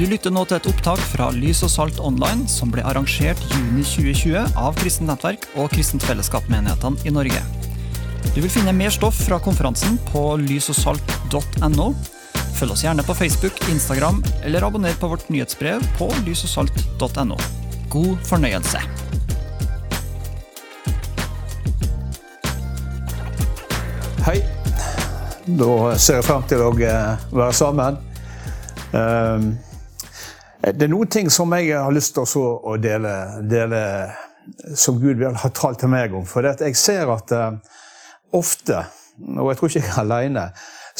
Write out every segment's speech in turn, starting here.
Du lytter nå til et opptak fra Lys og Salt Online, som ble arrangert juni 2020 av Kristent Nettverk og Kristent Fellesskap-menighetene i Norge. Du vil finne mer stoff fra konferansen på lysogsalt.no. Følg oss gjerne på Facebook, Instagram eller abonner på vårt nyhetsbrev på lysogsalt.no. God fornøyelse. Hei. Da ser jeg frem til å eh, være sammen. Ehm, Det er noen ting som jeg har lyst til å dele, dele som Gud vil ha talt til meg om. For jeg ser at eh, ofte, og jeg tror ikke jeg er alene,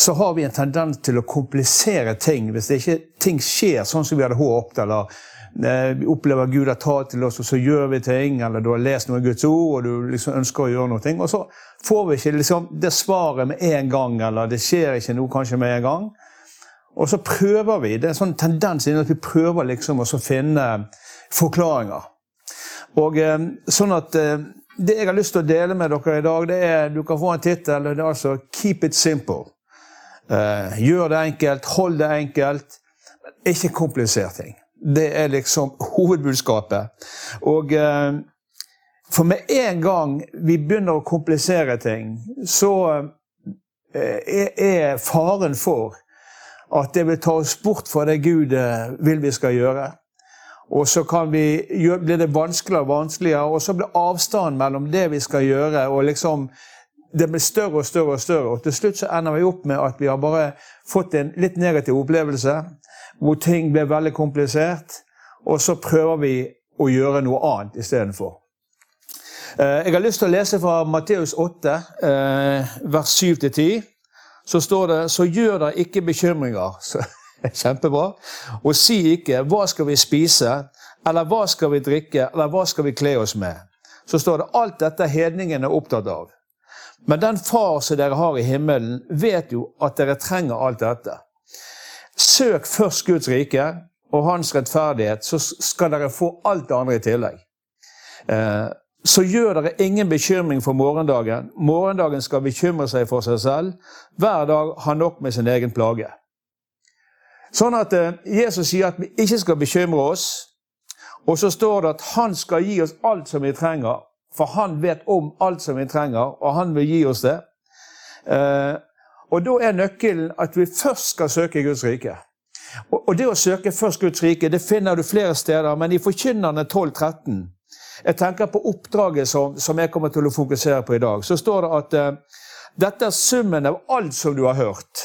så har vi en tendens til å komplisere ting hvis ikke ting skjer sånn som vi hadde håpet. eller eh, vi opplever at Gud har talt til oss, og så gjør vi ting. Eller du har lest noe i Guds ord, og du liksom ønsker å gjøre noe. Og så får vi ikke liksom det svaret med en gang, eller det skjer ikke noe kanskje med en gang. Og så prøver vi. Det er en sånn tendens inni at vi prøver liksom å finne forklaringer. Og eh, sånn at eh, Det jeg har lyst til å dele med dere i dag, det er Du kan få en tittel. Det er altså 'Keep it simple'. Eh, gjør det enkelt, hold det enkelt. Ikke komplisert ting. Det er liksom hovedbudskapet. Og for med en gang vi begynner å komplisere ting, så er faren for at det vil ta oss bort fra det Gud eh, vil vi skal gjøre. Og så vi, blir det vanskeligere og vanskeligere, og så blir avstanden mellom det vi skal gjøre, og liksom det blir større og større og større. Og til slutt så ender vi opp med at vi har bare fått en litt negativ opplevelse, hvor ting blir veldig komplisert, og så prøver vi å gjøre noe annet istedenfor. Eh, Jeg har lyst til å lese fra Matteus 8, eh, vers 7-10 så står det så gjør dere ikke bekymringer. Så, kjempebra. Og si ikke 'hva skal vi spise', eller 'hva skal vi drikke', eller 'hva skal vi kle oss med'. Så står det alt dette hedningene er opptatt av. Men den far som dere har i himmelen, vet jo at dere trenger alt dette. Søk først Guds rike og hans rettferdighet, så skal dere få alt det andre i tillegg. Eh, så gjør dere ingen bekymring for morgendagen. Morgendagen skal bekymre seg for seg selv. Hver dag har nok med sin egen plage. Sånn at eh, Jesus sier at vi ikke skal bekymre oss. Og så står det at han skal gi oss alt som vi trenger. For han vet om alt som vi trenger, og han vil gi oss det. Eh, og da er nøkkelen at vi først skal søke Guds rike. Og, det å søke først Guds rike det finner du flere steder, men i Forkynnerne 12.13 jeg tenker på oppdraget som, som jeg kommer til å fokusere på i dag. Så står det at eh, dette er summen av alt som du har hørt.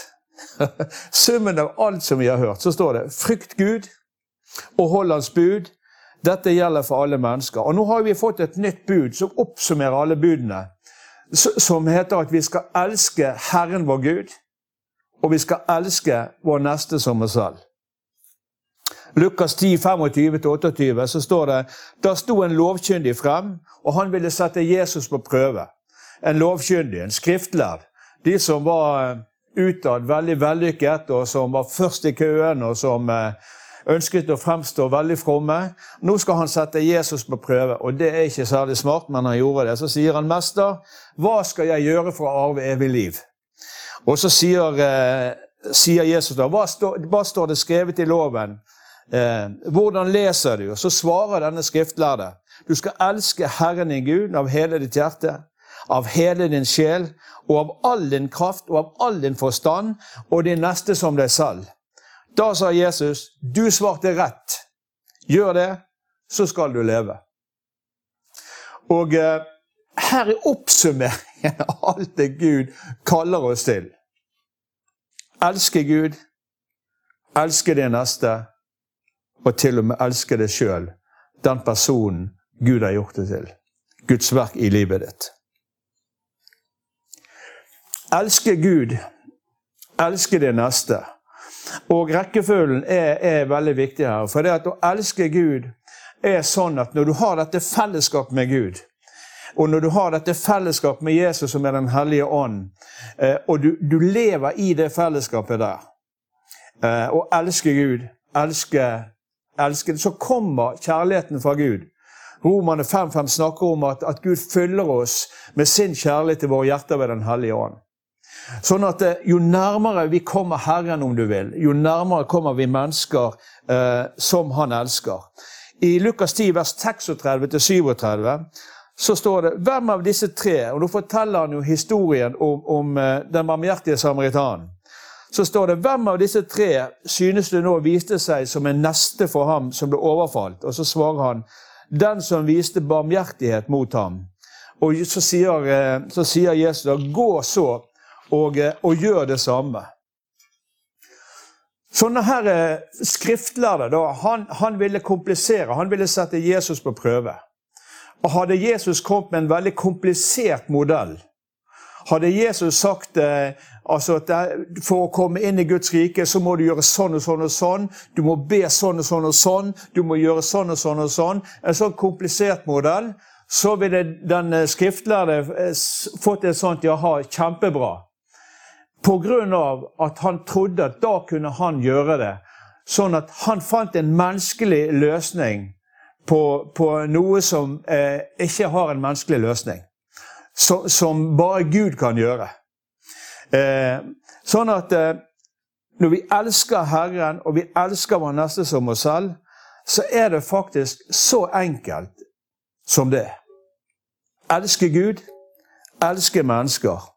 summen av alt som vi har hørt. Så står det 'frykt Gud og hold Hans bud'. Dette gjelder for alle mennesker. Og nå har vi fått et nytt bud som oppsummerer alle budene. Som heter at vi skal elske Herren vår Gud, og vi skal elske vår neste som oss selv. Lukas 10, 25-28, så står det Da sto en lovkyndig frem, og han ville sette Jesus på prøve. En lovkyndig, en skriftlærd. De som var eh, utad veldig vellykket, og som var først i køen, og som eh, ønsket å fremstå veldig fromme. Nå skal han sette Jesus på prøve, og det er ikke særlig smart, men han gjorde det. Så sier han, 'Mester, hva skal jeg gjøre for å arve evig liv?' Og så sier, eh, sier Jesus da, hva står, hva står det skrevet i loven? Eh, hvordan leser du? Og så svarer denne skriftlærde. Du skal elske Herren din Gud av hele ditt hjerte, av hele din sjel, og av all din kraft og av all din forstand, og din neste som deg selv. Da sa Jesus, du svarte rett. Gjør det, så skal du leve. Og eh, her er oppsummeringen av alt det Gud kaller oss til. Elske Gud, elske din neste, og til og med elske deg sjøl, den personen Gud har gjort det til. Guds verk i livet ditt. Elske Gud, elske din neste. Og rekkefølgen er, er veldig viktig her. For det at å elske Gud er sånn at når du har dette fellesskapet med Gud, og når du har dette fellesskapet med Jesus som er Den hellige ånd, eh, og du, du lever i det fellesskapet der, eh, og elsker Gud, elsker, elsker så kommer kjærligheten fra Gud. Romerne 5.5 snakker om at, at Gud fyller oss med sin kjærlighet til våre hjerter ved Den hellige ånd. Sånn at eh, jo nærmere vi kommer Herren, om du vil, jo nærmere kommer vi mennesker eh, som Han elsker. I Lukas 10, vers 36-37 så står det Hvem av disse tre Og nå forteller han jo historien om, om eh, den barmhjertige samaritanen. Så står det Hvem av disse tre synes du nå viste seg som en neste for ham som ble overfalt? Og så svarer han Den som viste barmhjertighet mot ham. Og så sier, eh, så sier Jesus da Gå så og, eh, og gjør det samme. Sånne her skriftlærde da, han, han ville komplisere, han ville sette Jesus på prøve. Og hadde Jesus kommet med en veldig komplisert modell Hadde Jesus sagt eh, altså at for å komme inn i Guds rike, så må du gjøre sånn og sånn og sånn. Du må be sånn og sånn og sånn. Du må gjøre sånn og sånn og sånn. En sånn komplisert modell. Så ville den eh, skriftlærde eh, fått et sånt jaha, kjempebra. På grunn av at han trodde at da kunne han gjøre det. Sånn at han fant en menneskelig løsning på, på noe som eh, ikke har en menneskelig løsning. Så, som bare Gud kan gjøre. Eh, sånn at eh, når vi elsker Herren, og vi elsker vår neste som oss selv, så er det faktisk så enkelt som det. Elske Gud, elske mennesker.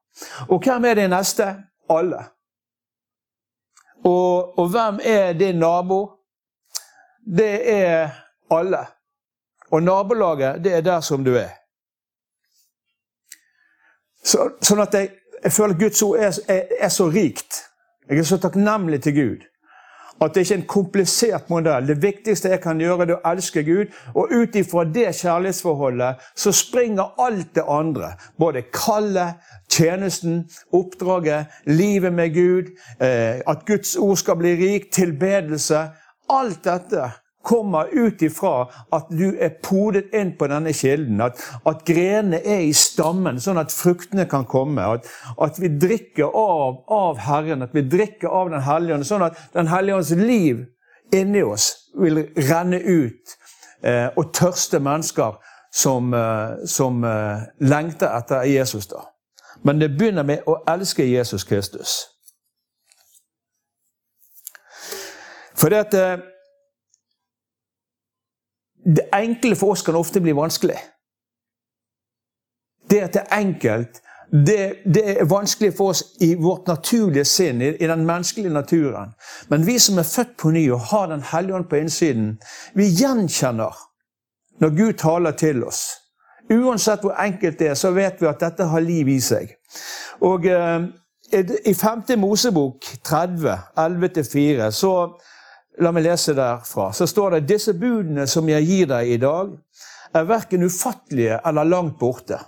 Og hvem er din neste? Alle. Og, og hvem er din nabo? Det er alle. Og nabolaget, det er der som du er. Så, sånn at jeg, jeg føler at Guds ord er, er, er, så rikt. Jeg er så takknemlig til Gud. At det ikke er en komplisert modell. Det viktigste jeg kan gjøre, er å elske Gud. Og ut ifra det kjærlighetsforholdet så springer alt det andre. Både kallet, tjenesten, oppdraget, livet med Gud, eh, at Guds ord skal bli rik, tilbedelse. Alt dette kommer ut ifra at du er podet inn på denne kilden. At, at grenene er i stammen, sånn at fruktene kan komme. At, at vi drikker av, av, Herren, at vi drikker av Den hellige ånd. Sånn at Den hellige ånds liv inni oss vil renne ut. Eh, og tørste mennesker som, eh, som eh, lengter etter Jesus. da. Men det begynner med å elske Jesus Kristus. For det at eh, det enkle for oss kan ofte bli vanskelig. Det at det er enkelt, det, det, er vanskelig for oss i vårt naturlige sinn, i, i, den menneskelige naturen. Men vi som er født på ny og har Den hellige ånd på innsiden, vi gjenkjenner når Gud taler til oss. Uansett hvor enkelt det er, så vet vi at dette har liv i seg. Og eh, I 5. Mosebok 30, 11-4, så La meg lese derfra. Så står det disse budene som jeg gir deg i dag, er verken ufattelige eller langt borte.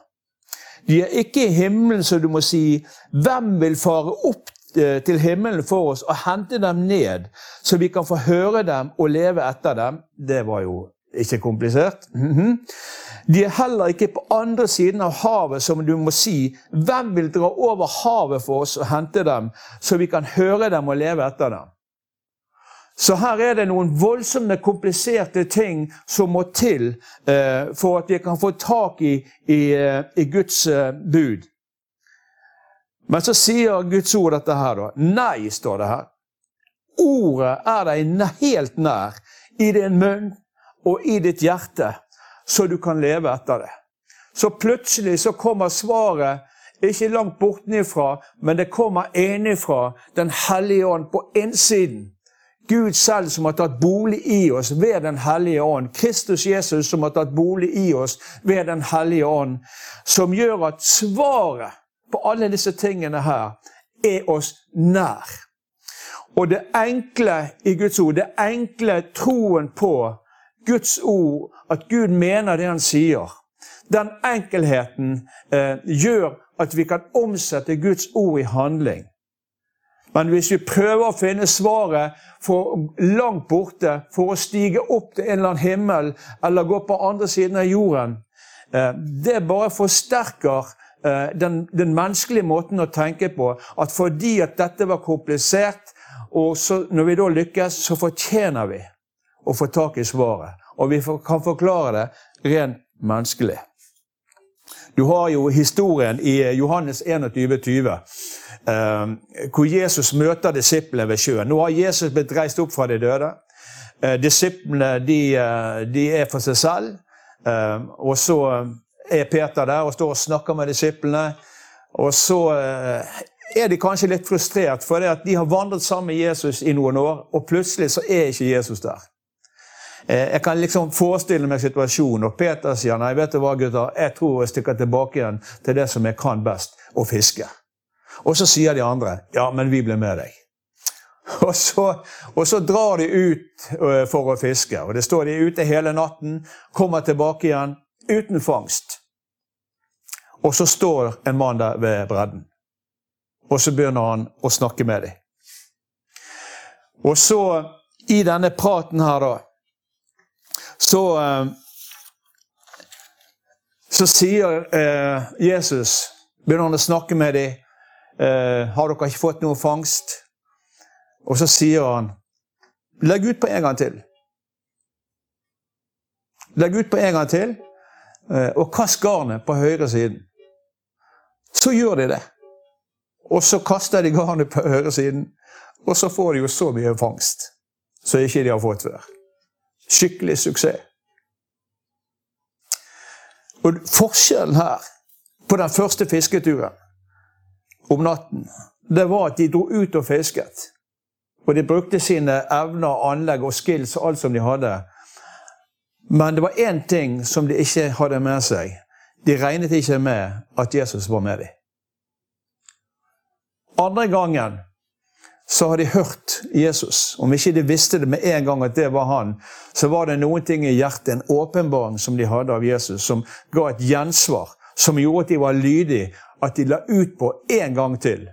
De er ikke i himmelen, så du må si, hvem vil fare opp eh, til himmelen for oss og hente dem ned, så vi kan få høre dem og leve etter dem? Det var jo ikke komplisert. Mm -hmm. De er heller ikke på andre siden av havet, som du må si, hvem vil dra over havet for oss og hente dem, så vi kan høre dem og leve etter dem? Så her er det noen voldsomme, kompliserte ting som må til eh, for at vi kan få tak i, i, eh, i Guds eh, bud. Men så sier Guds ord dette her, da. Nei, står det her. Ordet er deg helt nær, i din munn og i ditt hjerte, så du kan leve etter det. Så plutselig så kommer svaret ikke langt bortenifra, men det kommer enifra Den hellige ånd på innsiden. Gud selv som har tatt bolig i oss ved Den hellige ånd. Kristus Jesus som har tatt bolig i oss ved Den hellige ånd. Som gjør at svaret på alle disse tingene her er oss nær. Og det enkle i Guds ord, det enkle troen på Guds ord, at Gud mener det han sier, den enkelheten eh, gjør at vi kan omsette Guds ord i handling. Men hvis vi prøver å finne svaret for langt borte for å stige opp til en eller annen himmel eller gå på andre siden av jorden, eh, det bare forsterker eh, den, den menneskelige måten å tenke på. At fordi at dette var komplisert, og så, når vi da lykkes, så fortjener vi å få tak i svaret. Og vi kan forklare det rent menneskelig. Du har jo historien i Johannes 21, 20 eh, hvor Jesus møter disiplene ved sjøen. Nå har Jesus blitt reist opp fra de døde. Eh, disiplene de, eh, de, er for seg selv. Eh, og så er Peter der og står og snakker med disiplene. Og så eh, er de kanskje litt frustrert, for de har vandret sammen med Jesus i noen år, og plutselig så er ikke Jesus der. Eh, jeg kan liksom forestille meg situasjonen, og Peter sier nei, vet du hva gutter, jeg tror jeg stikker tilbake igjen til det som jeg kan best, å fiske. Og så sier de andre ja, men vi blir med deg. Og så, og så, drar de ut eh, for å fiske. og Det står de ute hele natten, kommer tilbake igjen uten fangst. Og så står en mann der ved bredden. Og så begynner han å snakke med dem. Og så, i denne praten her, da så, eh, så sier eh, Jesus Begynner han å snakke med dem. Eh, har dere ikke fått noe fangst? Og så sier han Legg ut på en gang til. Legg ut på en gang til, og kast garnet på høyre siden. Så gjør de det. Og så kaster de garnet på høyre siden, og så får de jo så mye fangst som ikke de har fått før. Skikkelig suksess. Og Forskjellen her på den første fisketuren om natten, det var at de dro ut og fisket. Og de brukte sine evner, anlegg og skills og alt som de hadde. Men det var én ting som de ikke hadde med seg. De regnet ikke med at Jesus var med dem. Andre gangen så har de hørt Jesus. Om ikke de visste det med en gang at det var han, så var det noen ting i hjertet, en åpenbaring som de hadde av Jesus, som ga et gjensvar. Som gjorde at de var lydige, at de la ut på en gang til.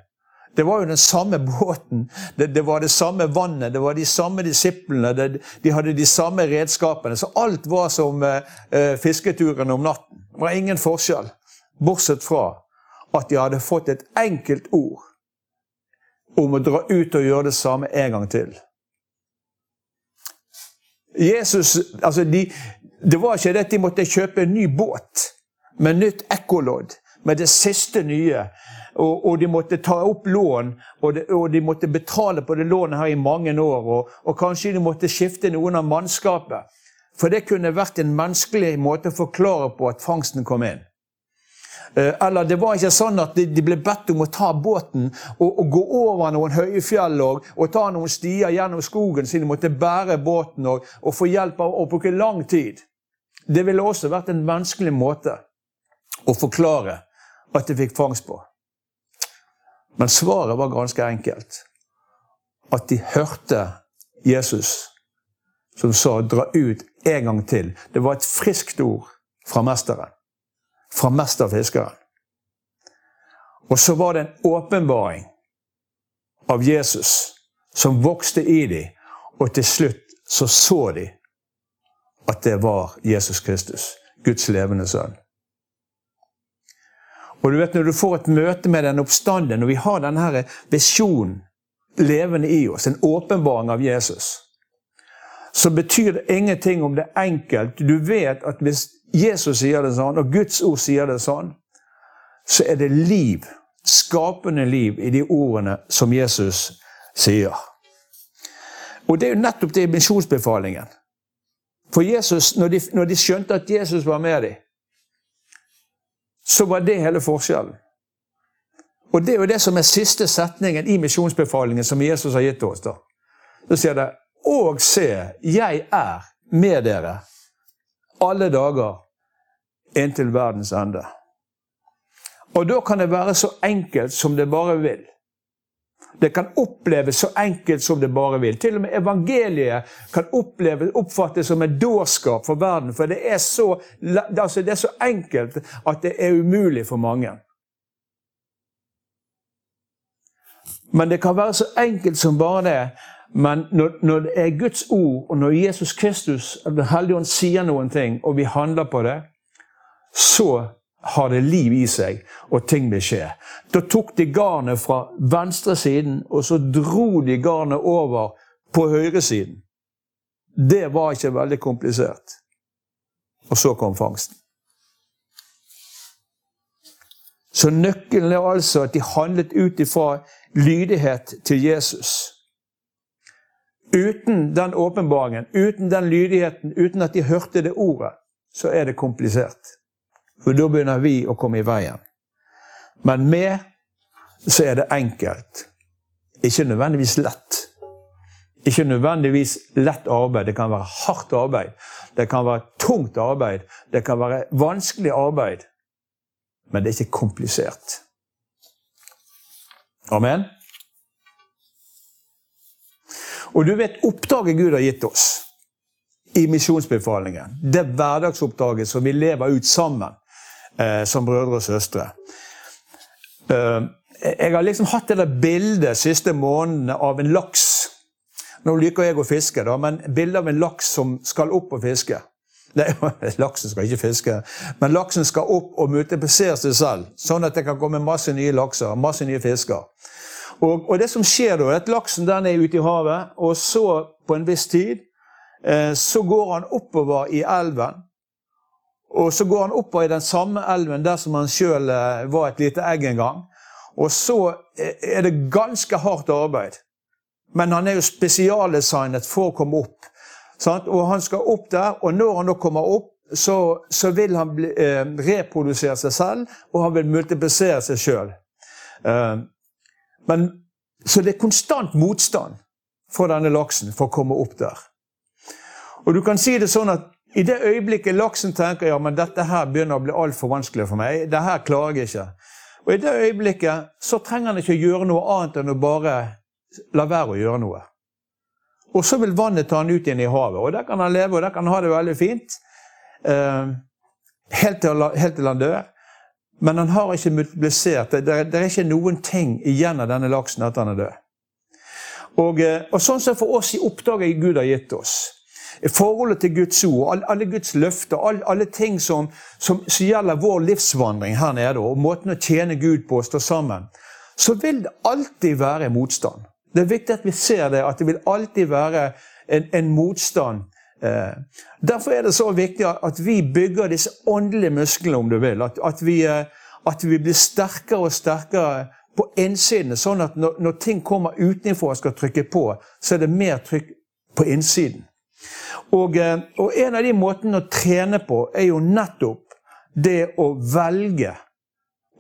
Det var jo den samme båten, det, det var det samme vannet, det var de samme disiplene, det, de hadde de samme redskapene. Så alt var som eh, fisketuren om natten. Det var ingen forskjell, bortsett fra at de hadde fått et enkelt ord om å dra ut og gjøre det samme en gang til. Jesus, altså de, Det var ikke det at de måtte kjøpe en ny båt med nytt ekkolodd, med det siste nye. Og, og, de måtte ta opp lån, og de, og de, måtte betale på det lånet her i mange år. Og, og kanskje de måtte skifte noen av mannskapet. For det kunne vært en menneskelig måte å forklare på at fangsten kom inn. Eh, eller det var ikke sånn at de ble bedt om å ta båten og, og gå over noen høye fjell og, og, ta noen stier gjennom skogen så de måtte bære båten og, og få hjelp av å bruke lang tid. Det ville også vært en menneskelig måte å forklare at de fikk fangst på. Men svaret var ganske enkelt. At de hørte Jesus som sa 'dra ut en gang til'. Det var et friskt ord fra mesteren fra mesterfiskeren. Og så var det en åpenbaring av Jesus som vokste i dem, og til slutt så så de at det var Jesus Kristus, Guds levende sønn. Og du vet, Når du får et møte med den oppstanden, når vi har denne visjonen levende i oss, en åpenbaring av Jesus, så betyr det ingenting om det er enkelt. Du vet at hvis Jesus sier det sånn, og Guds ord sier det sånn, så er det liv, skapende liv, i de ordene som Jesus sier. Og det er jo nettopp det i misjonsbefalingen. For Jesus, når de, når de skjønte at Jesus var med dem, så var det hele forskjellen. Og det er jo det som er siste setningen i misjonsbefalingen som Jesus har gitt oss. da. Så sier det Og se, jeg er med dere alle dager inntil verdens ende. Og da kan det være så enkelt som det bare vil. Det kan oppleves så enkelt som det bare vil. Til og med evangeliet kan oppleves, oppfattes som en dårskap for verden. For det er, så, altså det er så enkelt at det er umulig for mange. Men det kan være så enkelt som bare det. Men når, når, det er Guds ord, og når Jesus Kristus Den hellige ånd sier noen ting, og vi handler på det, så har det liv i seg, og ting vil skje. Da tok de garnet fra venstre siden, og så dro de garnet over på høyresiden. Det var ikke veldig komplisert. Og så kom fangsten. Så nøkkelen er altså at de handlet ut ifra lydighet til Jesus. Uten den åpenbaringen, uten den lydigheten, uten at de hørte det ordet, så er det komplisert. For da begynner vi å komme i veien. Men med så er det enkelt. Ikke nødvendigvis lett. Ikke nødvendigvis lett arbeid. Det kan være hardt arbeid. Det kan være tungt arbeid. Det kan være vanskelig arbeid. Men det er ikke komplisert. Amen. Og du vet oppdraget Gud har gitt oss i misjonsbefalingen. Det hverdagsoppdraget som vi lever ut sammen eh, som brødre og søstre. Eh, jeg har liksom hatt det der bildet de siste månedene av en laks. Nå liker jeg å fiske, da, men bildet av en laks som skal opp og fiske. Nei, laksen skal ikke fiske, men laksen skal opp og multiplisere seg selv. Sånn at det kan komme masse nye lakser, masse nye fisker. Og, og det som skjer da, er at laksen den er ute i havet, og så, på en viss tid, eh, så går han oppover i elven. Og så går han oppover i den samme elven der som han sjøl eh, var et lite egg en gang. Og så er det ganske hardt arbeid. Men han er jo spesialdesignet for å komme opp. Sant? Og han skal opp der, og når han da kommer opp, så, så vil han bli, eh, reprodusere seg selv, og han vil multiplisere seg sjøl. Eh, så det er konstant motstand for denne laksen for å komme opp der. Og du kan si det sånn at i det øyeblikket laksen tenker ja, men dette her begynner å bli altfor vanskelig for meg, det her klarer jeg ikke, og I det øyeblikket så trenger han ikke å gjøre noe annet enn å bare la være å gjøre noe. Og så vil vannet ta han ut igjen i havet, og der kan han leve og der kan han ha det veldig fint. Eh, helt, til, helt, til, han dør. Men han har ikke multiplisert. Det, det, det er ikke noen ting igjen av denne laksen etter han er død. Og, eh, og sånn som for oss i oppdraget Gud har gitt oss forholdet til Guds ord, alle Guds løfter, alle, alle ting som, som, som, gjelder vår livsvandring her nede, og måten å tjene Gud på å stå sammen, så vil det alltid være motstand. Det er viktig at vi ser det, at det vil alltid være en, en motstand. Eh, derfor er det så viktig at vi bygger disse åndelige musklene, om du vil. At, at, vi, eh, at vi, blir sterkere og sterkere på innsiden, sånn at når, når ting kommer utenfra og skal trykke på, så er det mer trykk på innsiden. Og, eh, og, en av de måtene å trene på er jo nettopp det å velge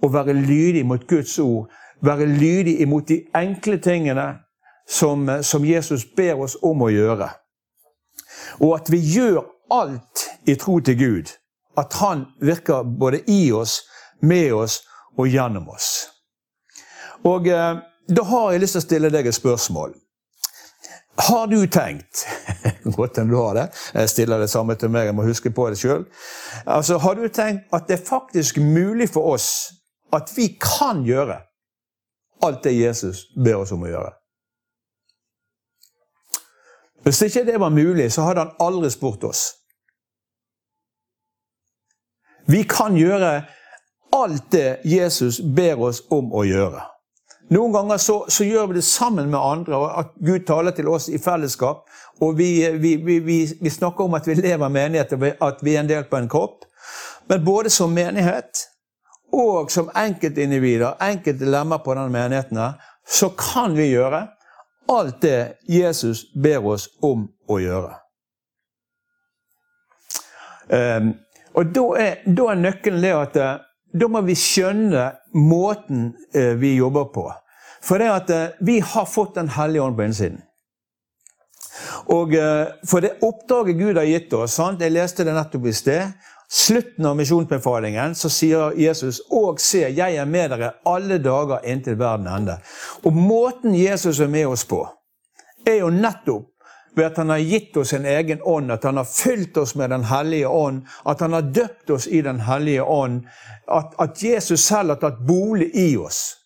å være lydig mot Guds ord. Være lydig imot de enkle tingene som, som Jesus ber oss om å gjøre. Og at vi gjør alt i tro til Gud. At Han virker både i oss, med oss og gjennom oss. Og eh, Da har jeg lyst til å stille deg et spørsmål. Har du tenkt Godt enn du har det. Jeg stiller det samme til meg, jeg må huske på det sjøl. Altså, har du tenkt at det er faktisk mulig for oss at vi kan gjøre alt det Jesus ber oss om å gjøre? Hvis ikke det var mulig, så hadde han aldri spurt oss. Vi kan gjøre alt det Jesus ber oss om å gjøre. Noen ganger så, så, gjør vi det sammen med andre, og at Gud taler til oss i fellesskap. Og vi, vi, vi, vi snakker om at vi lever menighet, og at vi er en del på en kropp. Men både som menighet og som enkeltindivider, enkelte lemmer på den menigheten, så kan vi gjøre alt det Jesus ber oss om å gjøre. Um, og da er, da er nøkkelen det at da må vi skjønne måten eh, vi jobber på. For det at eh, vi har fått Den hellige ånd på innsiden. Og eh, For det oppdraget Gud har gitt oss sant? Jeg leste det nettopp i sted. Slutten av misjonsbefalingen så sier Jesus og se, jeg er med dere alle dager inntil verden ende. Og måten Jesus er med oss på, er jo nettopp ved at han har gitt oss en egen ånd, at han har fylt oss med Den hellige ånd, at han har døpt oss i Den hellige ånd, at, at Jesus selv har tatt bolig i oss.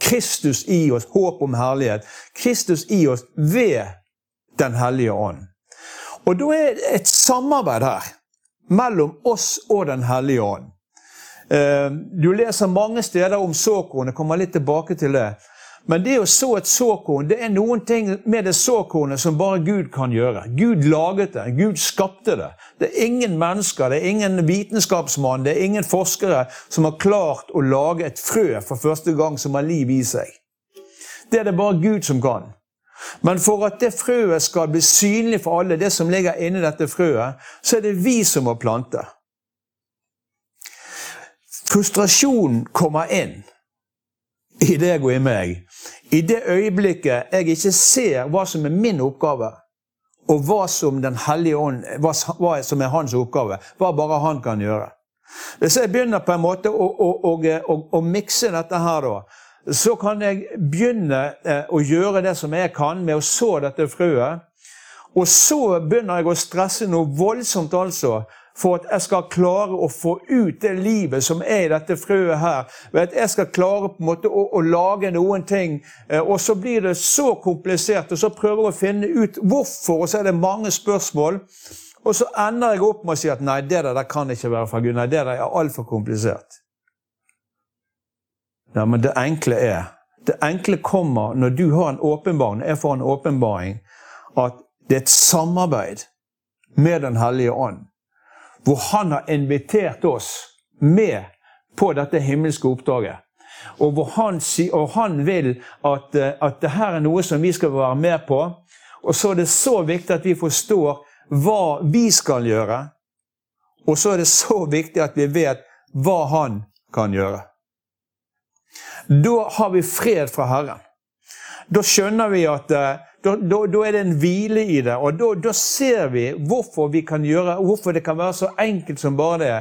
Kristus i oss, håp om herlighet. Kristus i oss ved Den hellige ånd. Og da er det et samarbeid her mellom oss og Den hellige ånd. Eh, du leser mange steder om såkornet, kommer litt tilbake til det. Men det å så et såkorn, det er noen ting med det såkornet som bare Gud kan gjøre. Gud laget det. Gud skapte det. Det er ingen mennesker, det er ingen vitenskapsmann, det er ingen forskere som har klart å lage et frø for første gang som har liv i seg. Det er det bare Gud som kan. Men for at det frøet skal bli synlig for alle, det som ligger inni dette frøet, så er det vi som må plante. Frustrasjonen kommer inn i deg og i meg. I det øyeblikket jeg ikke ser hva som er min oppgave, og hva som Den ånd, hva som er hans oppgave, hva bare han kan gjøre. Hvis jeg begynner på en måte å, å, å, å mikse dette her, da, så kan jeg begynne eh, å gjøre det som jeg kan med å så dette frøet. Og så begynner jeg å stresse noe voldsomt, altså for at jeg skal klare å få ut det livet som er i dette frøet her. Ved at jeg skal klare på en måte å, å lage noen ting. Eh, og så blir det så komplisert, og så prøver jeg å finne ut hvorfor, og så er det mange spørsmål. Og så ender jeg opp med å si at nei, det der kan ikke være fra Gud. Nei, det der er altfor komplisert. Ja, men det enkle er Det enkle kommer når du har en åpenbaring, jeg får en åpenbaring, at det er et samarbeid med Den hellige ånd hvor han har invitert oss med på dette himmelske oppdraget. Og hvor han, og han vil at, eh, at dette er noe som vi skal være med på. Og så er det så viktig at vi forstår hva vi skal gjøre. Og så er det så viktig at vi vet hva han kan gjøre. Da har vi fred fra Herren. Da skjønner vi at eh, da, da, da, er det en hvile i det. Og da, da, ser vi hvorfor vi kan gjøre, hvorfor det kan være så enkelt som bare det.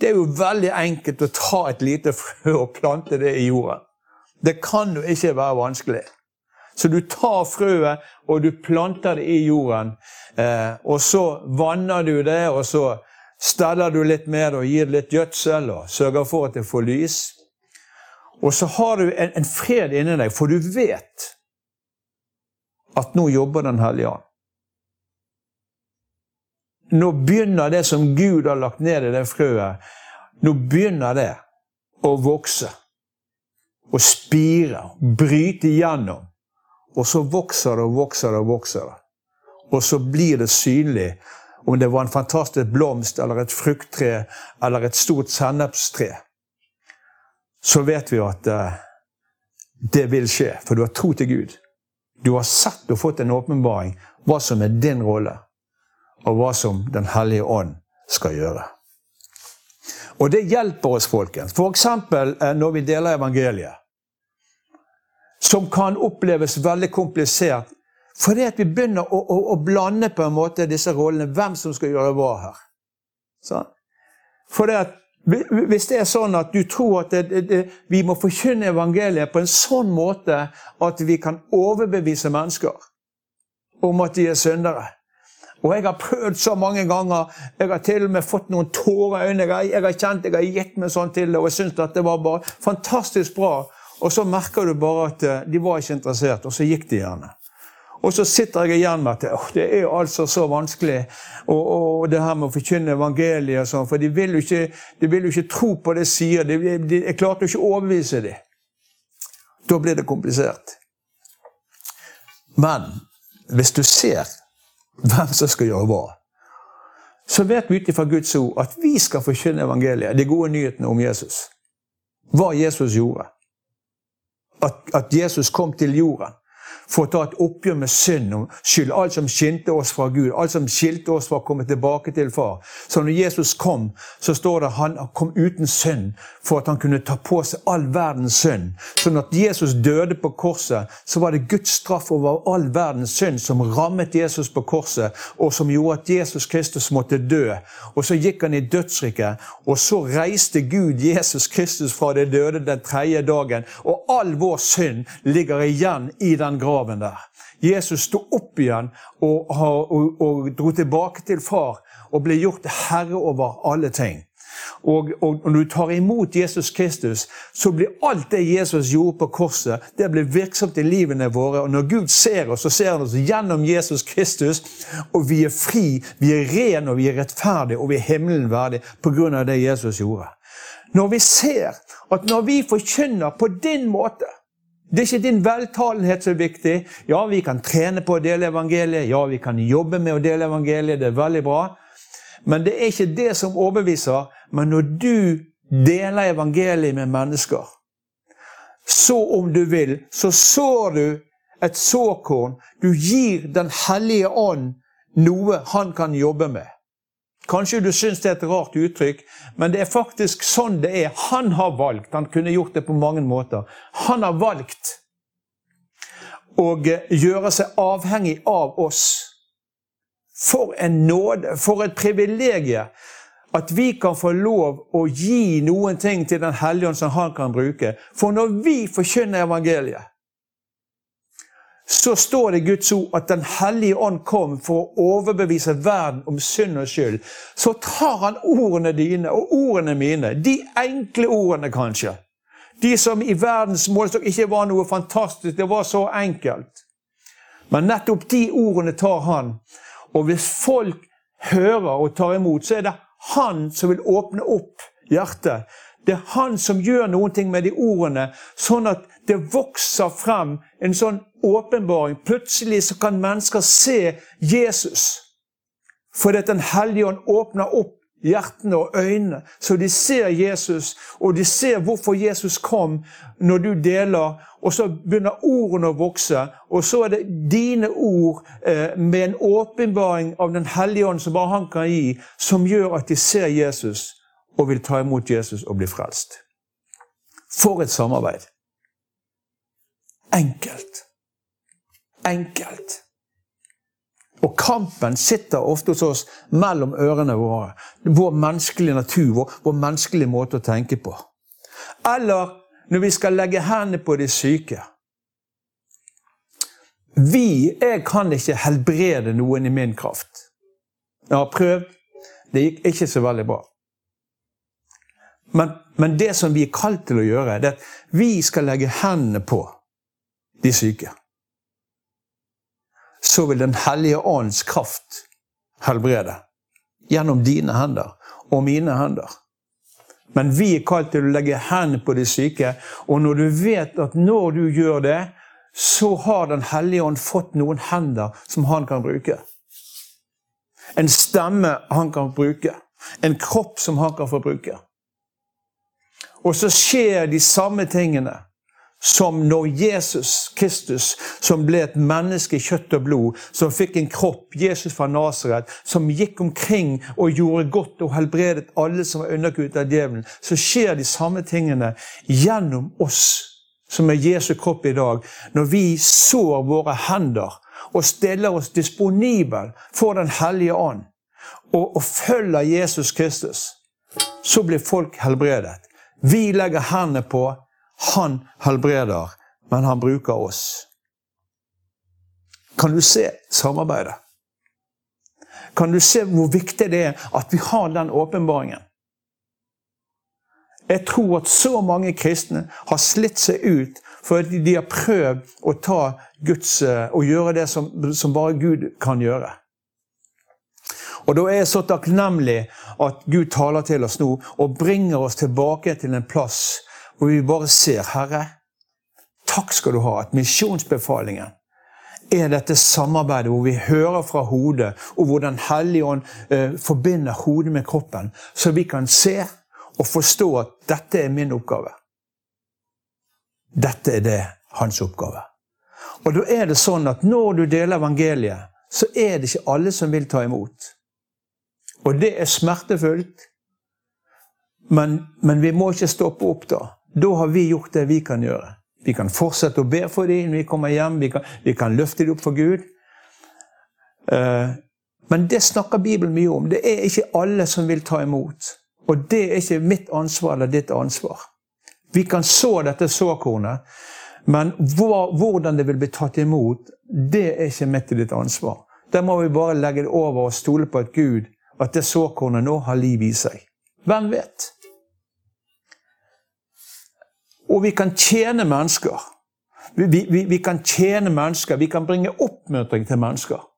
Det er jo veldig enkelt å ta et lite frø og plante det i jorden. Det kan jo ikke være vanskelig. Så du tar frøet og du planter det i jorden. Eh, og så vanner du det, og så steller du litt med det og gir det litt gjødsel og sørger for at det får lys. Og så har du en, en fred inni deg, for du vet at nå jobber Den hellige ånd. Nå begynner det som Gud har lagt ned i det frøet, nå begynner det å vokse. Og spire, bryte igjennom. Og så vokser det og vokser det og vokser det. Og så blir det synlig om det var en fantastisk blomst eller et frukttre eller et stort sennepstre. Så vet vi at uh, det vil skje, for du har tro til Gud. Du har sett og fått en åpenbaring hva som er din rolle, og hva som Den hellige ånd skal gjøre. Og det hjelper oss, folkens. F.eks. Eh, når vi deler evangeliet. Som kan oppleves veldig komplisert fordi at vi begynner å, å, å, blande på en måte disse rollene. Hvem som skal gjøre hva her. Sånn? Fordi at hvis det er sånn at du tror at det, det, vi må forkynne evangeliet på en sånn måte at vi kan overbevise mennesker om at de er syndere Og jeg har prøvd så mange ganger. Jeg har til og med fått noen tårer i øynene. Jeg, har kjent jeg har gitt meg sånn til det, og jeg syns det var bare fantastisk bra. Og så merker du bare at eh, de var ikke interessert, og så gikk de gjerne. Og så sitter jeg igjen med at oh, det er altså så vanskelig og, og det her med å forkynne evangeliet og sånn, for de vil, jo ikke, vil jo ikke tro på det jeg sier. De, de, jeg klarte jo ikke å overbevise dem. Da blir det komplisert. Men hvis du ser hvem som skal gjøre hva, så vet vi ut ifra Guds ord at vi skal forkynne evangeliet, de gode nyhetene om Jesus. Hva Jesus gjorde. At, at Jesus kom til jorden for å ta et oppgjør med synd og skyld. Alt som skinte oss fra Gud, alt som skilte oss fra å komme tilbake til Far. Så når Jesus kom, så står det at han kom uten synd for at han kunne ta på seg all verdens synd. Så når Jesus døde på korset, så var det Guds straff over all verdens synd som rammet Jesus på korset, og som gjorde at Jesus Kristus måtte dø. Og så gikk han i dødsriket, og så reiste Gud Jesus Kristus fra det døde den tredje dagen. Og all vår synd ligger igjen i den graven der. Jesus sto opp igjen og, og, og, dro tilbake til far og ble gjort herre over alle ting. Og, og, når du tar imot Jesus Kristus, så blir alt det Jesus gjorde på korset, det blir virksomt i livene våre. Og når Gud ser oss, så ser han oss gjennom Jesus Kristus. Og vi er fri, vi er ren og vi er rettferdige, og vi er himmelen verdig pga. det Jesus gjorde. Når vi ser at når vi forkynner på din måte Det er ikke din veltalenhet som er viktig. Ja, vi kan trene på å dele evangeliet. Ja, vi kan jobbe med å dele evangeliet. Det er veldig bra. Men det er ikke det som overbeviser. Men når du deler evangeliet med mennesker, så om du vil, så sår du et såkorn. Du gir Den hellige ånd noe han kan jobbe med. Kanskje du syns det er et rart uttrykk, men det er faktisk sånn det er. Han har valgt. Han kunne gjort det på mange måter. Han har valgt å gjøre seg avhengig av oss. For en nåde, for et privilegium at vi kan få lov å gi noen ting til Den hellige ånd som han kan bruke. For når vi forkynner evangeliet, så står det i Guds ord at Den hellige ånd kom for å overbevise verden om synd og skyld. Så tar han ordene dine og ordene mine, de enkle ordene kanskje. De som i verdens målestokk ikke var noe fantastisk, det var så enkelt. Men nettopp de ordene tar han. Og hvis folk hører og tar imot, så er det han som vil åpne opp hjertet. Det er han som gjør noe med de ordene, sånn at det vokser frem en sånn åpenbaring. Plutselig så kan mennesker se Jesus. Fordi Den hellige ånd åpner opp hjertene og øynene, så de ser Jesus, og de ser hvorfor Jesus kom når du deler. Og så begynner ordene å vokse, og så er det dine ord eh, med en åpenbaring av Den hellige ånd som bare han kan gi, som gjør at de ser Jesus og vil ta imot Jesus og bli frelst. For et samarbeid! Enkelt. Enkelt. Og kampen sitter ofte hos oss mellom ørene våre. Vår menneskelige natur, vår, vår menneskelige måte å tenke på. Eller når vi skal legge hendene på de syke. Vi Jeg kan ikke helbrede noen i min kraft. Jeg har prøvd. Det gikk ikke så veldig bra. Men, men det som vi er kalt til å gjøre, det er at vi skal legge hendene på de syke. Så vil Den hellige ånds kraft helbrede. Gjennom dine hender og mine hender. Men vi er kalt til å legge hendene på de syke. Og når du vet at når du gjør det, så har Den hellige ånd fått noen hender som han kan bruke. En stemme han kan bruke. En kropp som han kan få bruke. Og så skjer de samme tingene som når Jesus Kristus, som ble et menneske i kjøtt og blod, som fikk en kropp, Jesus fra Nasaret, som gikk omkring og gjorde godt og helbredet alle som var underkuet av djevelen, så skjer de samme tingene gjennom oss som er Jesu kropp i dag, når vi sår våre hender og stiller oss disponibel for Den hellige ånd og, og følger Jesus Kristus, så blir folk helbredet. Vi legger hendene på. Han helbreder, men han bruker oss. Kan du se samarbeidet? Kan du se hvor viktig det er at vi har den åpenbaringen? Jeg tror at så mange kristne har slitt seg ut fordi de har prøvd å ta Guds, eh, å gjøre det som, som bare Gud kan gjøre. Og Da er jeg så takknemlig at Gud taler til oss nå og bringer oss tilbake til en plass hvor vi bare ser Herre, takk skal du ha at misjonsbefalingen er dette samarbeidet hvor vi hører fra hodet, og hvor Den hellige ånd eh, forbinder hodet med kroppen, så vi kan se og forstå at dette er min oppgave. Dette er det hans oppgave. Og da er det sånn at når du deler evangeliet, så er det ikke alle som vil ta imot. Og det er smertefullt. Men, men, vi må ikke stoppe opp da. Da har vi gjort det vi kan gjøre. Vi kan fortsette å be for dem når vi kommer hjem. Vi kan, vi kan løfte dem opp for Gud. Uh, men det snakker Bibelen mye om. Det er ikke alle som vil ta imot. Og det er ikke mitt ansvar eller ditt ansvar. Vi kan så dette såkornet, men hvordan det vil bli tatt imot, det er ikke mitt og ditt ansvar. Der må vi bare legge det over og stole på at Gud at det såkornet nå har liv i seg. Hvem vet? Og vi kan tjene mennesker. Vi, vi, vi, kan tjene mennesker, vi kan bringe oppmuntring til mennesker.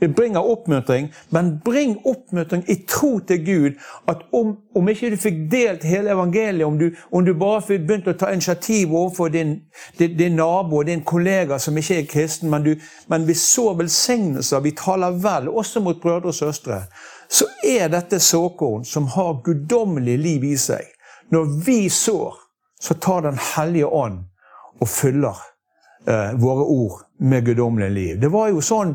vi bringer oppmuntring, men bring oppmuntring i tro til Gud. At om, om ikke du fikk delt hele evangeliet, om du, om du bare fikk begynt å ta initiativ overfor din, din, din nabo og din kollega som ikke er kristen, men, du, men vi så velsignelser, vi taler vel, også mot brødre og søstre, så er dette såkorn som har guddommelig liv i seg. Når vi sår, så tar Den hellige ånd og fyller eh, våre ord med guddommelig liv. Det var jo sånn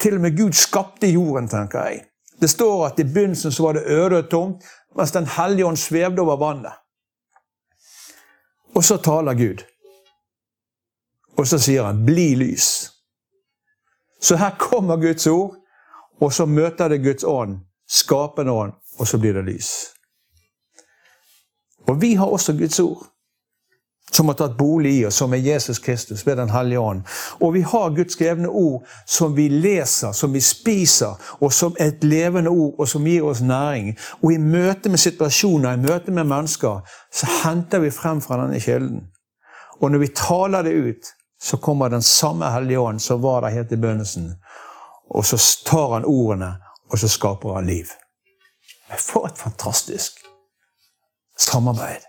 til og med Gud skapte jorden, tenker jeg. Det står at i begynnelsen så var det øde og tomt, mens Den hellige ånd svevde over vannet. Og så taler Gud. Og så sier han 'bli lys'. Så her kommer Guds ord, og så møter det Guds ånd, skapende ånd, og så blir det lys. Og vi har også Guds ord som har tatt bolig i oss, som er Jesus Kristus ved Den hellige ånd. Og vi har Guds skrevne ord som vi leser, som vi spiser, og som er et levende ord, og som gir oss næring. Og i møte med situasjoner, i møte med mennesker, så henter vi frem fra denne kilden. Og når vi taler det ut, så kommer den samme Hellige Ånd som var der helt i begynnelsen. Og så tar han ordene, og så skaper han liv. For et fantastisk samarbeid.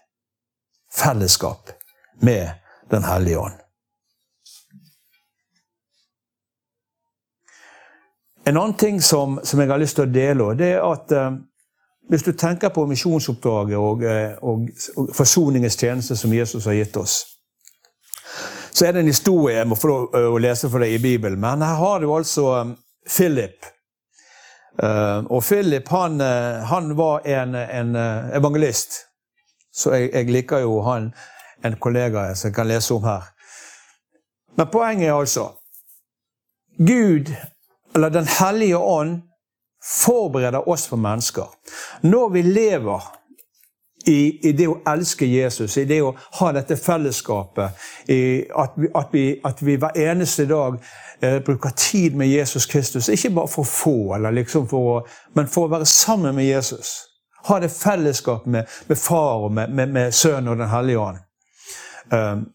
Fellesskap med Den hellige ånd. En annen ting som, som, jeg har lyst til å dele, det er at eh, hvis du tenker på misjonsoppdraget og, eh, og, og, forsoningens tjeneste som Jesus har gitt oss, så er det en historie jeg må få lov å lese for deg i Bibelen. Men her har du altså um, Philip. Uh, og Philip han, han var en, en evangelist. Så jeg, jeg liker jo han en kollega som jeg kan lese om her. Men poenget er altså Gud, eller Den hellige ånd, forbereder oss for mennesker. Når vi lever i, i, det å elske Jesus, i det å ha dette fellesskapet, at vi, at, vi, at, vi, hver eneste dag eh, bruker tid med Jesus Kristus. Ikke bare for å få, liksom for å, men for å være sammen med Jesus. Ha det fellesskapet med, med far og med, med, med Sønnen og Den hellige ånd. Ehm,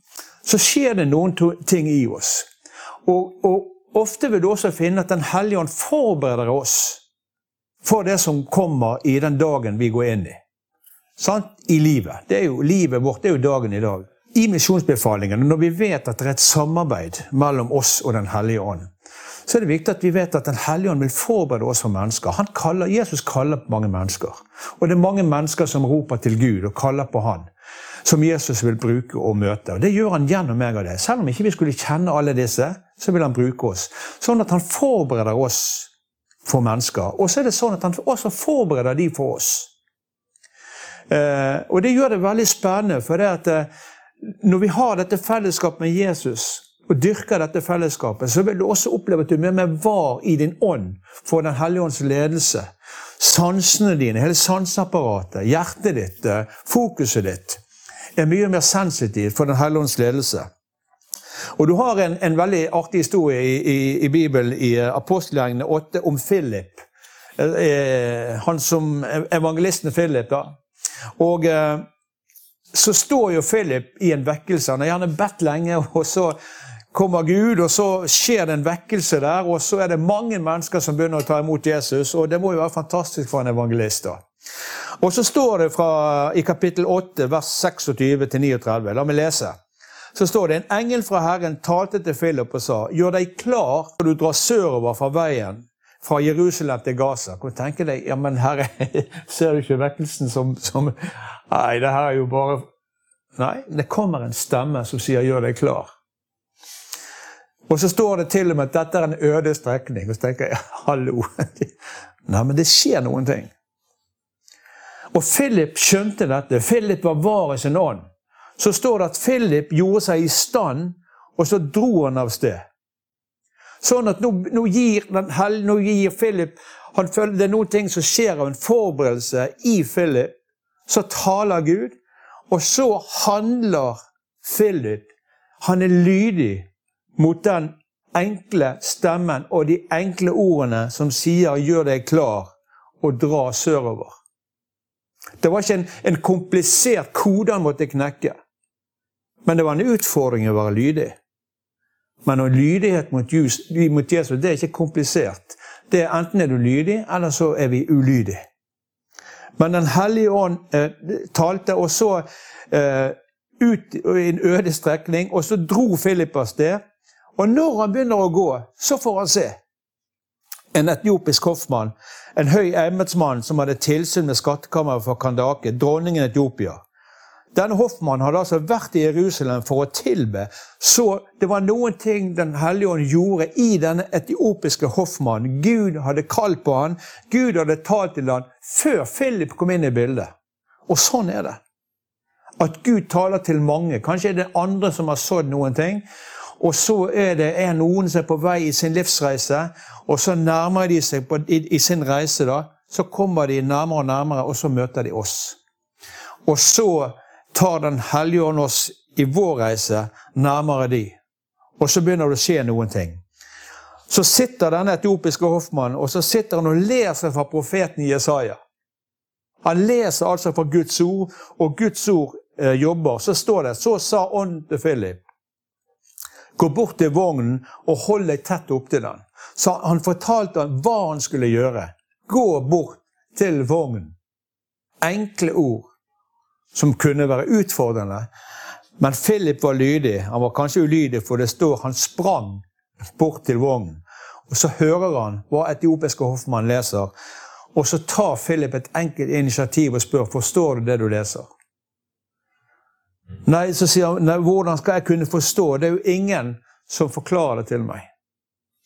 så skjer det noen ting i oss. Og, og ofte vil du også finne at Den hellige ånd forbereder oss for det som kommer i den dagen vi går inn i. Sant? I livet. Det er jo Livet vårt det er jo dagen i dag. I misjonsbefalingene, når vi vet at det er et samarbeid mellom oss og Den hellige ånd, så er det viktig at vi vet at Den hellige ånd vil forberede oss for mennesker. Kaller, Jesus kaller på mange mennesker. Og det er mange mennesker som roper til Gud og kaller på Han som Jesus vil bruke og møte. Og Det gjør han gjennom meg og det. Selv om ikke vi skulle kjenne alle disse, så vil han bruke oss. Sånn at han forbereder oss for mennesker. Og så er det sånn at han også forbereder de for oss. Eh, og det gjør det veldig spennende, for det at eh, når vi har dette fellesskapet med Jesus, og dyrker dette fellesskapet, så vil du også oppleve at du er med var i din ånd for Den hellige ånds ledelse. Sansene dine, hele sanseapparatet, hjertet ditt, eh, fokuset ditt er mye mer sensitiv for Den hellige ånds ledelse. Og Du har en, en veldig artig historie i, i, i Bibelen, i eh, apostelgjengene 8, om Philip. Eh, han som evangelisten Philip. da. Og eh, så står jo Philip i en vekkelse. Han har gjerne bedt lenge, og så kommer Gud, og så skjer det en vekkelse der. Og så er det mange mennesker som begynner å ta imot Jesus, og det må jo være fantastisk for en evangelist. da. Og så står det fra, i kapittel 8, vers 26-39. La meg lese. Så står det en engel fra Herren talte til Philip og sa:" Gjør deg klar når du drar sørover fra veien fra Jerusalem til Gaza. Kan du tenke deg Ja, men herre, ser du ikke vekkelsen som, som Nei, det her er jo bare Nei, det kommer en stemme som sier 'gjør deg klar'. Og så står det til og med at dette er en øde strekning. Og så tenker jeg hallo. Nei, men det skjer noen ting. Og Philip skjønte dette. Philip var var i sin ånd. Så står det at Philip gjorde seg i stand, og så dro han av sted. Sånn at nå, nå, gir, nå gir, Philip han føler Det er noen ting som skjer av en forberedelse i Philip. Så taler Gud, og så handler Philip. Han er lydig mot den enkle stemmen og de enkle ordene som sier 'gjør deg klar' og dra sørover. Det var ikke en, en komplisert kode han måtte knekke. Men det var en utfordring å være lydig. Men lydighet mot Jesus, det er ikke komplisert. det er enten er du lydig, eller så er vi ulydige. Men Den hellige ånd eh, talte, og så eh, ut i en øde strekning, og så dro Philip av sted. Og når han begynner å gå, så får han se en etiopisk hoffmann, en høy embetsmann som hadde tilsyn med skattkammeret for Kandake, dronningen Etiopia. Denne hoffmannen hadde altså vært i Jerusalem for å tilbe. Så det var noen ting Den hellige ånd gjorde i denne etiopiske hoffmannen. Gud hadde kalt på han, Gud hadde talt til han før Philip kom inn i bildet. Og sånn er det. At Gud taler til mange. Kanskje er det andre som har sådd noen ting. Og så er det er noen som er på vei i sin livsreise, og så nærmer de seg på, i, i, sin reise. da, Så kommer de nærmere og nærmere, og så møter de oss. Og så tar Den hellige ånd oss i vår reise nærmere de. Og så begynner det å skje noen ting. Så sitter denne etiopiske hoffmannen og så sitter han og leser fra profeten Jesaja. Han leser altså fra Guds ord, og Guds ord eh, jobber. Så står det Så sa ånden til Philip. Gå bort til vognen og hold deg tett opptil den. Så han fortalte han hva han skulle gjøre. Gå bort til vognen. Enkle ord som kunne være utfordrende. Men Philip var lydig. Han var kanskje ulydig, for det står han sprang bort til vognen. Og Så hører han hva etiopiske hoffmann leser, og så tar Philip et enkelt initiativ og spør forstår du det du leser. Nei, så sier han, nei, hvordan skal jeg kunne forstå? Det er jo ingen som forklarer det til meg.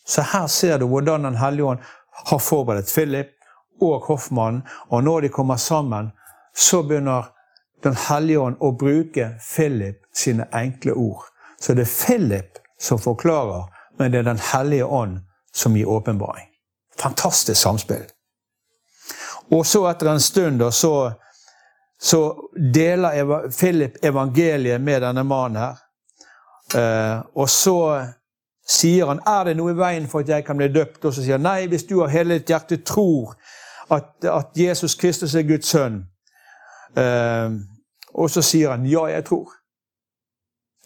Så her ser du hvordan Den hellige ånd har forberedt Philip og hoffmannen, og når de kommer sammen, så begynner Den hellige ånd å bruke Philip sine enkle ord. Så det er Philip som forklarer, men det er Den hellige ånd som gir åpenbaring. Fantastisk samspill. Og så etter en stund da, så så deler Philip evangeliet med denne mannen her. Eh, og så sier han er det noe i veien for at jeg kan bli døpt. Og så sier han nei, hvis du av hele ditt hjerte tror at, at Jesus Kristus er Guds sønn. Eh, og så sier han ja, jeg tror.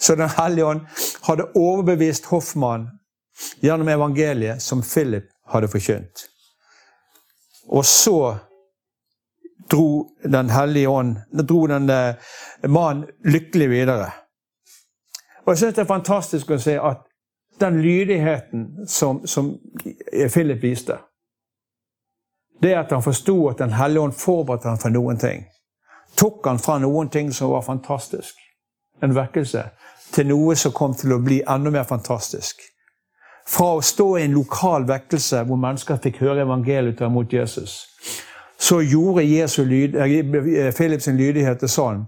Så Den hellige ånd hadde overbevist hoffmannen gjennom evangeliet som Philip hadde forkynt. Og så dro Den hellige ånd dro den eh, mannen lykkelig videre. Og Jeg syns det er fantastisk å se at den lydigheten som, som Philip viste Det at han forsto at Den hellige ånd forberedte han for noen ting. Tok han fra noen ting som var fantastisk, en vekkelse, til noe som kom til å bli enda mer fantastisk. Fra å stå i en lokal vekkelse hvor mennesker fikk høre evangeliet mot Jesus, så gjorde Jesu lyd, eh, Philips lydighet sånn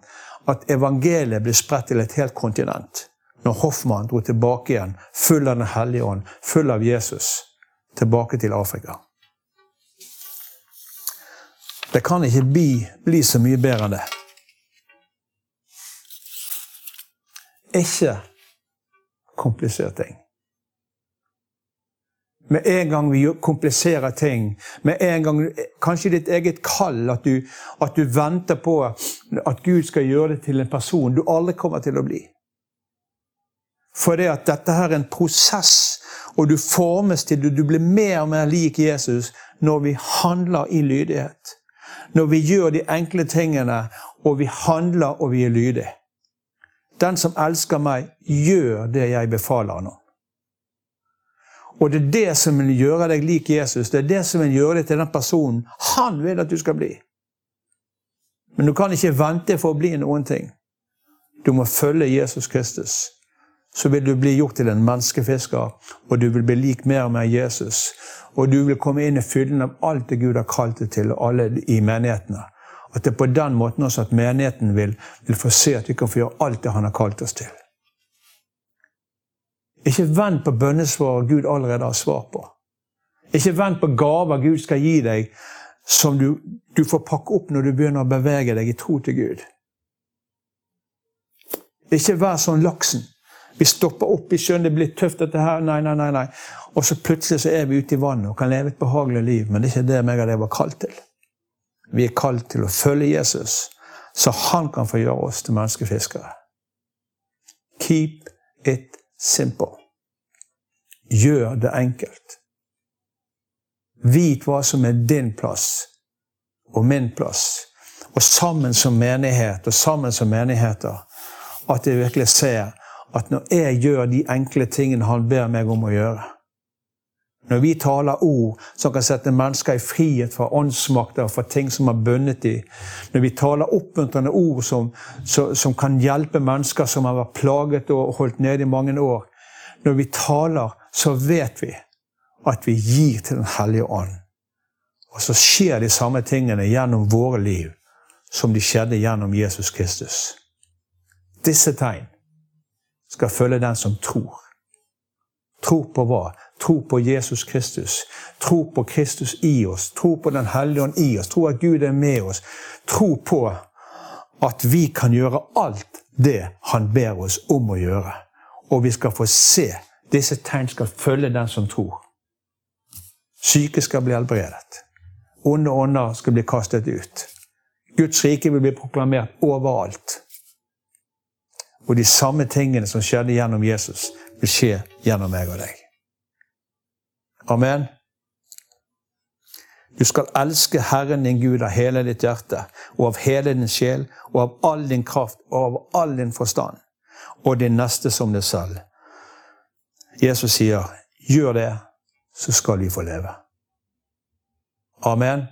at evangeliet ble spredt til et helt kontinent. Når Hoffmann dro tilbake igjen, full av Den hellige ånd, full av Jesus, tilbake til Afrika. Det kan ikke bli, bli så mye bedre enn det. Ikke komplisert ting. Med en gang vi kompliserer ting, med en gang Kanskje ditt eget kall, at du, at du venter på at Gud skal gjøre det til en person du aldri kommer til å bli. For det at dette her er en prosess, og du formes til du blir mer og mer lik Jesus når vi handler i lydighet. Når vi gjør de enkle tingene, og vi handler og vi er lydige. Den som elsker meg, gjør det jeg befaler nå. Og det er det som vil gjøre deg lik Jesus. Det er det som vil gjøre deg til den personen han vil at du skal bli. Men du kan ikke vente for å bli noen ting. Du må følge Jesus Kristus. Så vil du bli gjort til en menneskefisker, og du vil bli lik mer og mer Jesus. Og du vil komme inn i fylden av alt det Gud har kalt deg til, og alle i menighetene. At det er på den måten også at menigheten vil, vil få se at vi kan få gjøre alt det han har kalt oss til. Ikke vent på bønnesvaret Gud allerede har svar på. Ikke vent på gaver Gud skal gi deg, som du, du får pakke opp når du begynner å bevege deg i tro til Gud. Ikke vær sånn laksen. Vi stopper opp, i sjøen, det blir tøft, dette her. Nei, nei, nei. nei. Og så plutselig så er vi ute i vannet og kan leve et behagelig liv. Men det er ikke det meg og deg var kalt til. Vi er kalt til å følge Jesus, så han kan få gjøre oss til menneskefiskere. Keep it simple. Gjør det enkelt. Vit hva som er din plass og min plass. Og sammen som menighet og sammen som menigheter. At jeg virkelig ser at når jeg gjør de enkle tingene han ber meg om å gjøre Når vi taler ord som kan sette mennesker i frihet fra åndsmakter og fra ting som har bundet dem Når vi taler oppmuntrende ord som, som, som kan hjelpe mennesker som har vært plaget og holdt nede i mange år Når vi taler, så vet vi at vi gir til Den hellige ånd. Og så skjer de samme tingene gjennom våre liv som de skjedde gjennom Jesus Kristus. Disse tegn skal følge den som tror. Tro på hva? Tro på Jesus Kristus. Tro på Kristus i oss. Tro på Den hellige ånd i oss. Tro at Gud er med oss. Tro på at vi kan gjøre alt det Han ber oss om å gjøre. Og vi skal få se. Disse tegn skal følge den som tror. Syke skal bli helbredet. Onde ånder skal bli kastet ut. Guds rike vil bli proklamert overalt. Og de samme tingene som skjedde gjennom Jesus, vil skje gjennom meg og deg. Amen. Du skal elske Herren din Gud av hele ditt hjerte og av hele din sjel og av all din kraft og av all din forstand, og din neste som deg selv. Jesus sier, 'Gjør det, så skal vi få leve'. Amen.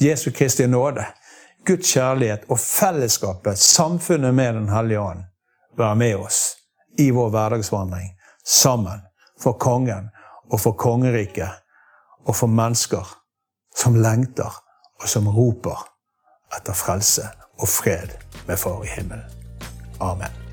Jesu Kristi nåde, Guds kjærlighet og fellesskapet, samfunnet med Den hellige ånd, være med oss i vår hverdagsvandring sammen for kongen og for kongeriket og for mennesker som lengter og som roper etter frelse og fred med Far i himmelen. Amen.